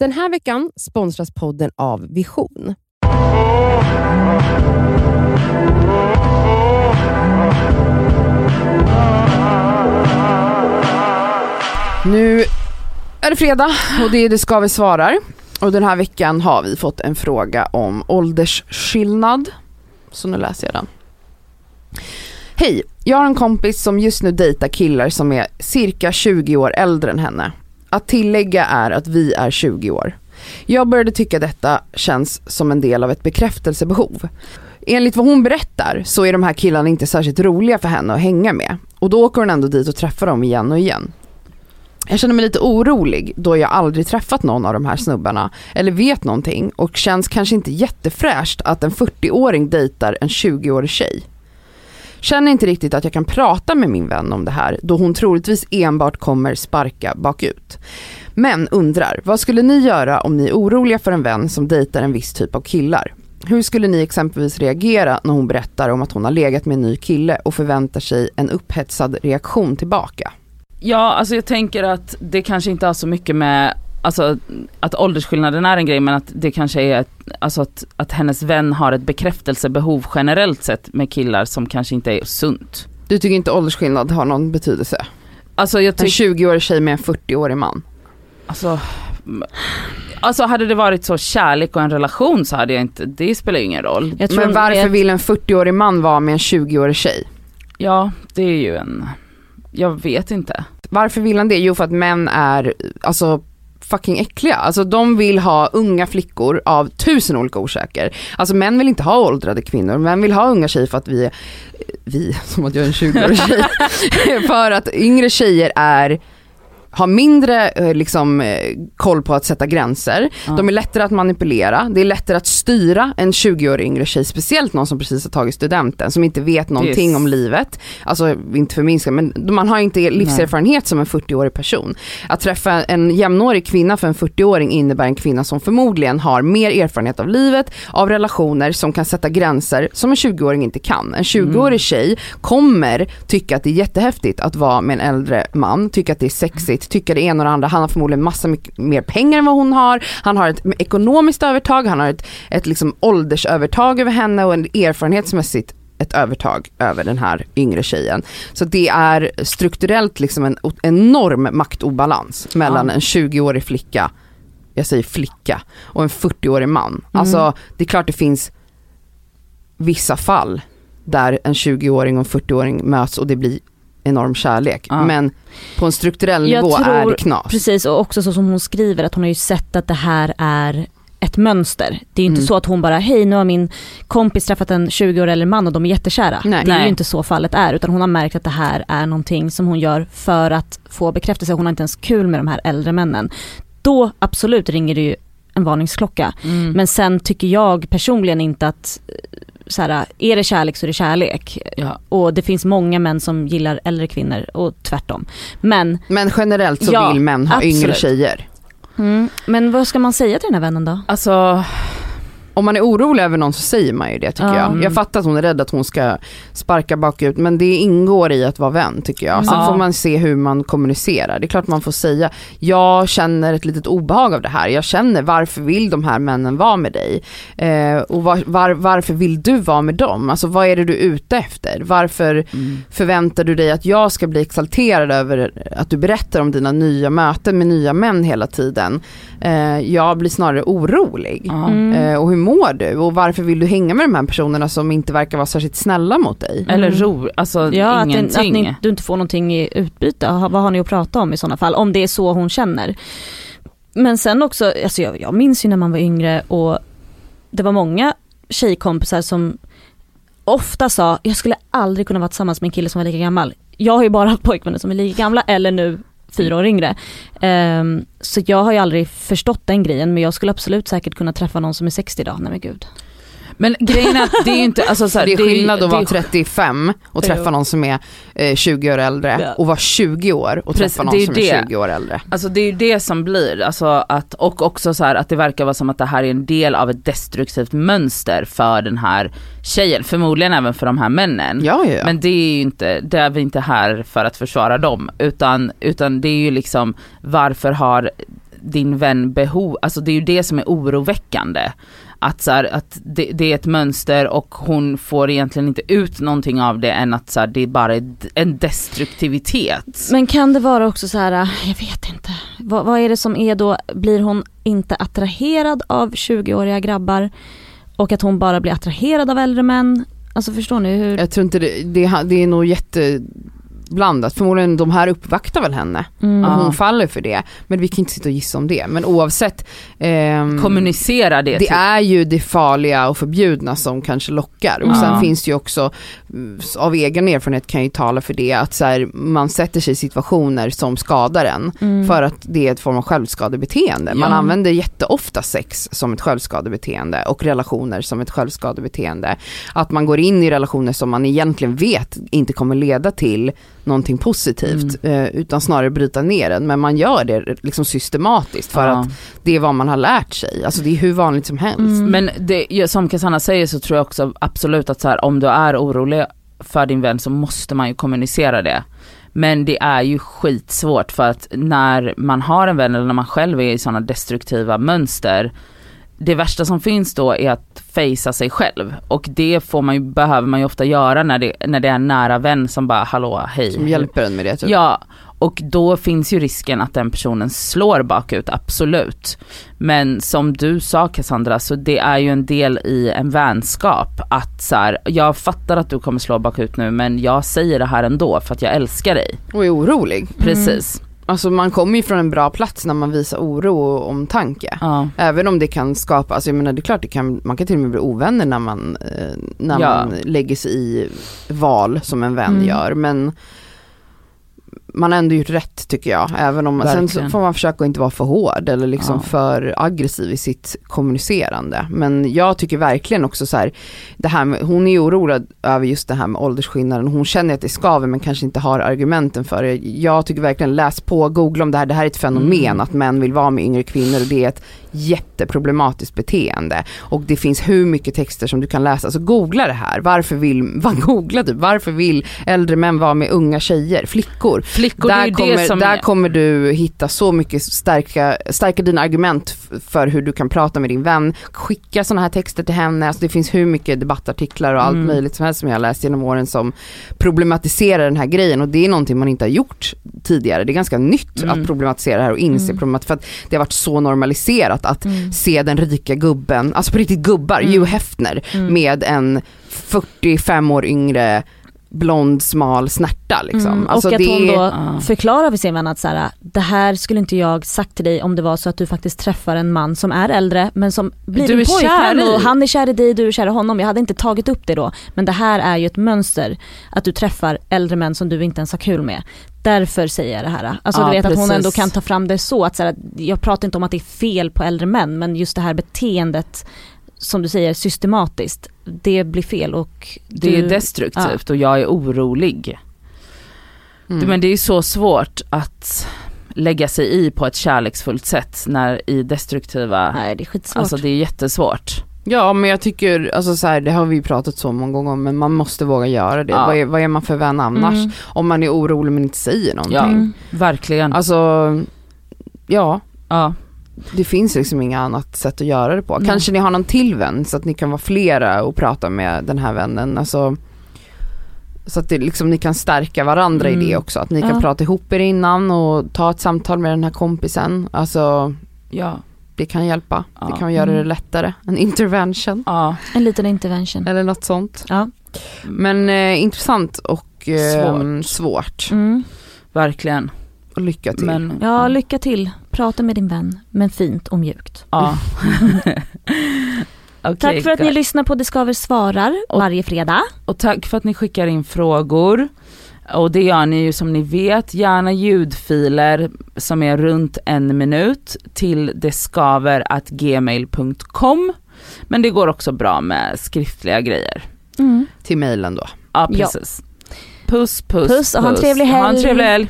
Den här veckan sponsras podden av Vision. Nu är det fredag och det är Det ska vi svarar. Och den här veckan har vi fått en fråga om åldersskillnad. Så nu läser jag den. Hej, jag har en kompis som just nu dejtar killar som är cirka 20 år äldre än henne. Att tillägga är att vi är 20 år. Jag började tycka detta känns som en del av ett bekräftelsebehov. Enligt vad hon berättar så är de här killarna inte särskilt roliga för henne att hänga med. Och då åker hon ändå dit och träffar dem igen och igen. Jag känner mig lite orolig då jag aldrig träffat någon av de här snubbarna eller vet någonting och känns kanske inte jättefräscht att en 40-åring dejtar en 20-årig tjej. Känner inte riktigt att jag kan prata med min vän om det här då hon troligtvis enbart kommer sparka bakut. Men undrar, vad skulle ni göra om ni är oroliga för en vän som dejtar en viss typ av killar? Hur skulle ni exempelvis reagera när hon berättar om att hon har legat med en ny kille och förväntar sig en upphetsad reaktion tillbaka? Ja, alltså jag tänker att det kanske inte har så mycket med Alltså att åldersskillnaden är en grej men att det kanske är ett, alltså att, att hennes vän har ett bekräftelsebehov generellt sett med killar som kanske inte är sunt. Du tycker inte åldersskillnad har någon betydelse? Alltså jag En tycker, 20-årig tjej med en 40-årig man? alltså, alltså hade det varit så kärlek och en relation så hade jag inte, det spelar ju ingen roll. Men varför jag, vill en 40-årig man vara med en 20-årig tjej? Ja, det är ju en, jag vet inte. Varför vill han det? Jo för att män är, alltså fucking äckliga. Alltså de vill ha unga flickor av tusen olika orsaker. Alltså män vill inte ha åldrade kvinnor, män vill ha unga tjejer för att vi, är- vi, som att jag är en 20-årig tjej, för att yngre tjejer är har mindre eh, liksom, eh, koll på att sätta gränser, Ja. de är lättare att manipulera, det är lättare att styra en 20-årig yngre tjej, speciellt någon som precis har tagit studenten, som inte vet någonting Yes. om livet. Alltså inte förminska men man har inte livserfarenhet som en 40-årig person. Att träffa en jämnårig kvinna för en 40-åring innebär en kvinna som förmodligen har mer erfarenhet av livet, av relationer, som kan sätta gränser som en 20-åring inte kan. En 20-årig tjej kommer tycka att det är jättehäftigt att vara med en äldre man, tycka att det är sexigt, tycka det ena och det andra. Han har förmodligen massa mycket mer pengar än vad hon har, han har ett ekonomiskt övertag, han har ett, ett liksom åldersövertag över henne och en erfarenhetsmässigt ett övertag över den här yngre tjejen. Så det är strukturellt liksom en enorm maktobalans mellan Ja. en 20-årig flicka, jag säger flicka, och en 40-årig man. Alltså det är klart det finns vissa fall där en 20-åring och en 40-åring möts och det blir enorm kärlek. Ja. Men på en strukturell Jag nivå är tror- det knas. Precis och också så som hon skriver att hon har ju sett att det här är ett mönster. Det är ju inte Mm. så att hon bara, hej nu har min kompis träffat en 20 år äldre man och de är jättekära. Nej. Det är Nej. ju inte så fallet är utan hon har märkt att det här är någonting som hon gör för att få bekräftelse. Hon har inte ens kul med de här äldre männen. Då absolut ringer det ju en varningsklocka. Mm. Men sen tycker jag personligen inte att så här, är det kärlek så är det kärlek. ja. Och det finns många män som gillar äldre kvinnor och tvärtom. Men, Men generellt så Ja, vill män ha absolut. yngre tjejer. men vad ska man säga till den här vännen då? Alltså, Om man är orolig över någon så säger man ju det tycker Ja. jag. Mm. Jag fattar att hon är rädd att hon ska sparka bakut men det ingår i att vara vän tycker jag. Sen Ja. får man se hur man kommunicerar. Det är klart man får säga, jag känner ett litet obehag av det här. Jag känner varför vill de här männen vara med dig? Eh, och var, var, varför vill du vara med dem? Alltså vad är det du är ute efter? Varför mm. förväntar du dig att jag ska bli exalterad över att du berättar om dina nya möten med nya män hela tiden? Eh, jag blir snarare orolig. Mm. Eh, och hur mår du? Och varför vill du hänga med de här personerna som inte verkar vara särskilt snälla mot dig? eller Mm. ro, alltså Ja, att, ingenting. att ni, du inte får någonting i utbyte. Vad har ni att prata om i sådana fall? Om det är så hon känner. Men sen också, alltså jag, jag minns ju när man var yngre och det var många tjejkompisar som ofta sa, jag skulle aldrig kunna vara tillsammans med en kille som var lika gammal. Jag har ju bara haft pojkvänner som är lika gamla eller nu fyra år yngre. Um, så jag har ju aldrig förstått den grejen men jag skulle absolut säkert kunna träffa någon som är 60 idag, nej men gud. Men grejen är att det är ju inte, alltså så här, det är skillnad att det vara är- 35 och träffa Jo. någon som är eh, 20 år äldre Ja. och vara 20 år och Precis, träffa är någon ju som det. är 20 år äldre. Alltså det är ju det som blir, alltså att, och också så här att det verkar vara som att det här är en del av ett destruktivt mönster för den här tjejen, förmodligen även för de här männen. Ja, ja. Men det är ju inte, det är vi inte här för att försvara dem, utan, utan det är ju liksom varför har din vän behov, alltså det är ju det som är oroväckande. Att, så här, att det, det är ett mönster och hon får egentligen inte ut någonting av det än att så här, det är bara en destruktivitet. Men kan det vara också så här, jag vet inte, vad, vad är det som är då, blir hon inte attraherad av 20-åriga grabbar och att hon bara blir attraherad av äldre män? Alltså förstår ni hur? Jag tror inte det, det, det är nog jätteblandat. Förmodligen de här uppvaktar väl henne Mm. och hon faller för det. Men vi kan inte sitta och gissa om det. Men oavsett. ehm, Kommunicera det. det till- är ju det farliga och förbjudna som kanske lockar. Och sen Ja. finns det ju också, mm, av egen erfarenhet kan jag ju tala för det, att så här, man sätter sig i situationer som skadar en. Mm. För att det är ett form av självskadebeteende. Man Ja. använder jätteofta sex som ett självskadebeteende och relationer som ett självskadebeteende. Att man går in i relationer som man egentligen vet inte kommer leda till någonting positivt eh, utan snarare bryta ner den. Men man gör det liksom systematiskt för Ja. att det är vad man har lärt sig. Alltså det är hur vanligt som helst. Mm. Men det, som Cassandra säger så tror jag också absolut att så här, om du är orolig för din vän så måste man ju kommunicera det. Men det är ju skitsvårt för att när man har en vän eller när man själv är i sådana destruktiva mönster det värsta som finns då är att fejsa sig själv och det får man ju, behöver man ju ofta göra när det, när det är en nära vän som bara hallå hej. Som hjälper en med det. Typ. Ja, och då finns ju risken att den personen slår bakut, absolut. Men som du sa Cassandra, så det är ju en del i en vänskap att så här, jag fattar att du kommer slå bakut nu men jag säger det här ändå för att jag älskar dig. Och är orolig. Precis. Alltså man kommer ju från en bra plats när man visar oro och omtanke. Ja. Även om det kan skapa, alltså jag menar det är klart det kan, man kan till och med bli ovänner när man, eh, när Ja. man lägger sig i val som en vän Mm. gör. Men man har ändå gjort rätt tycker jag. Även om, sen så får man försöka att inte vara för hård eller liksom Ja. för aggressiv i sitt kommunicerande. Men jag tycker verkligen också så här, det här med, hon är orolig över just det här med åldersskillnaden. Hon känner att det skaver men kanske inte har argumenten för det. Jag tycker verkligen läs på, googla om det här. Det här är ett fenomen Mm. att män vill vara med yngre kvinnor och det är ett jätteproblematiskt beteende. Och det finns hur mycket texter som du kan läsa. Så googla det här. Varför vill, vad googla du? Varför vill äldre män vara med unga tjejer, flickor? Flickor, det är där ju kommer, det som där är, kommer du hitta så mycket starka, stärka dina argument för hur du kan prata med din vän. Skicka sådana här texter till henne. Alltså det finns hur mycket debattartiklar och allt Mm. möjligt som helst som jag har läst genom åren som problematiserar den här grejen och det är någonting man inte har gjort tidigare. Det är ganska nytt Mm. att problematisera det här och inse Mm. problemat för att det har varit så normaliserat att Mm. se den rika gubben, alltså på riktigt gubbar, Mm. Hugh Hefner Mm. med en 45 år yngre blond smal snärta liksom. Mm. Alltså och att det hon då förklarar för sin vän att så här, det här skulle inte jag sagt till dig om det var så att du faktiskt träffar en man som är äldre men som blir Du din pojkvän kär i. och han är kär i dig, du är kär i honom. Jag hade inte tagit upp det då. Men det här är ju ett mönster att du träffar äldre män som du inte ens har kul med. Därför säger jag det här. Alltså Ja, du vet att hon precis. ändå kan ta fram det så att så här, jag pratar inte om att det är fel på äldre män men just det här beteendet som du säger systematiskt, det blir fel och det du, är destruktivt och jag är orolig. Mm. Men det är så svårt att lägga sig i på ett kärleksfullt sätt när i destruktiva, Nej det är skitsvårt. alltså det är jättesvårt. Ja men jag tycker, alltså så här, det har vi ju pratat så många gånger om men man måste våga göra det. Ja. Vad, är, vad är man för vän annars? Mm. Om man är orolig men inte säger någonting. Ja. Mm. Verkligen. Alltså, ja ja. Det finns liksom inga annat sätt att göra det på. Nej. Kanske ni har någon till vän så att ni kan vara flera och prata med den här vännen. Alltså, så att det, liksom, ni kan stärka varandra i Mm. det också. Att ni kan Ja. prata ihop er innan och ta ett samtal med den här kompisen. Alltså Ja. det kan hjälpa. Ja. Det kan göra det Mm. lättare. En intervention Ja. En liten intervention. eller något sånt. Ja. Men eh, intressant och eh, Svårt. svårt. Mm. Verkligen. Och lycka till. Men, Ja, lycka till. Prata med din vän, men fint och mjukt. ja. Okej, Tack för att ni guys. lyssnar på Discover svarar Och- varje fredag. Och tack för att ni skickar in frågor. Och det gör ni ju som ni vet, gärna ljudfiler som är runt en minut till deskaver.gmail.com. Men det går också bra med skriftliga grejer. Mm. Till mejlen då. Ja Ja. precis. Puss puss Puss och ha en trevlig Ha en helg. trevlig helg.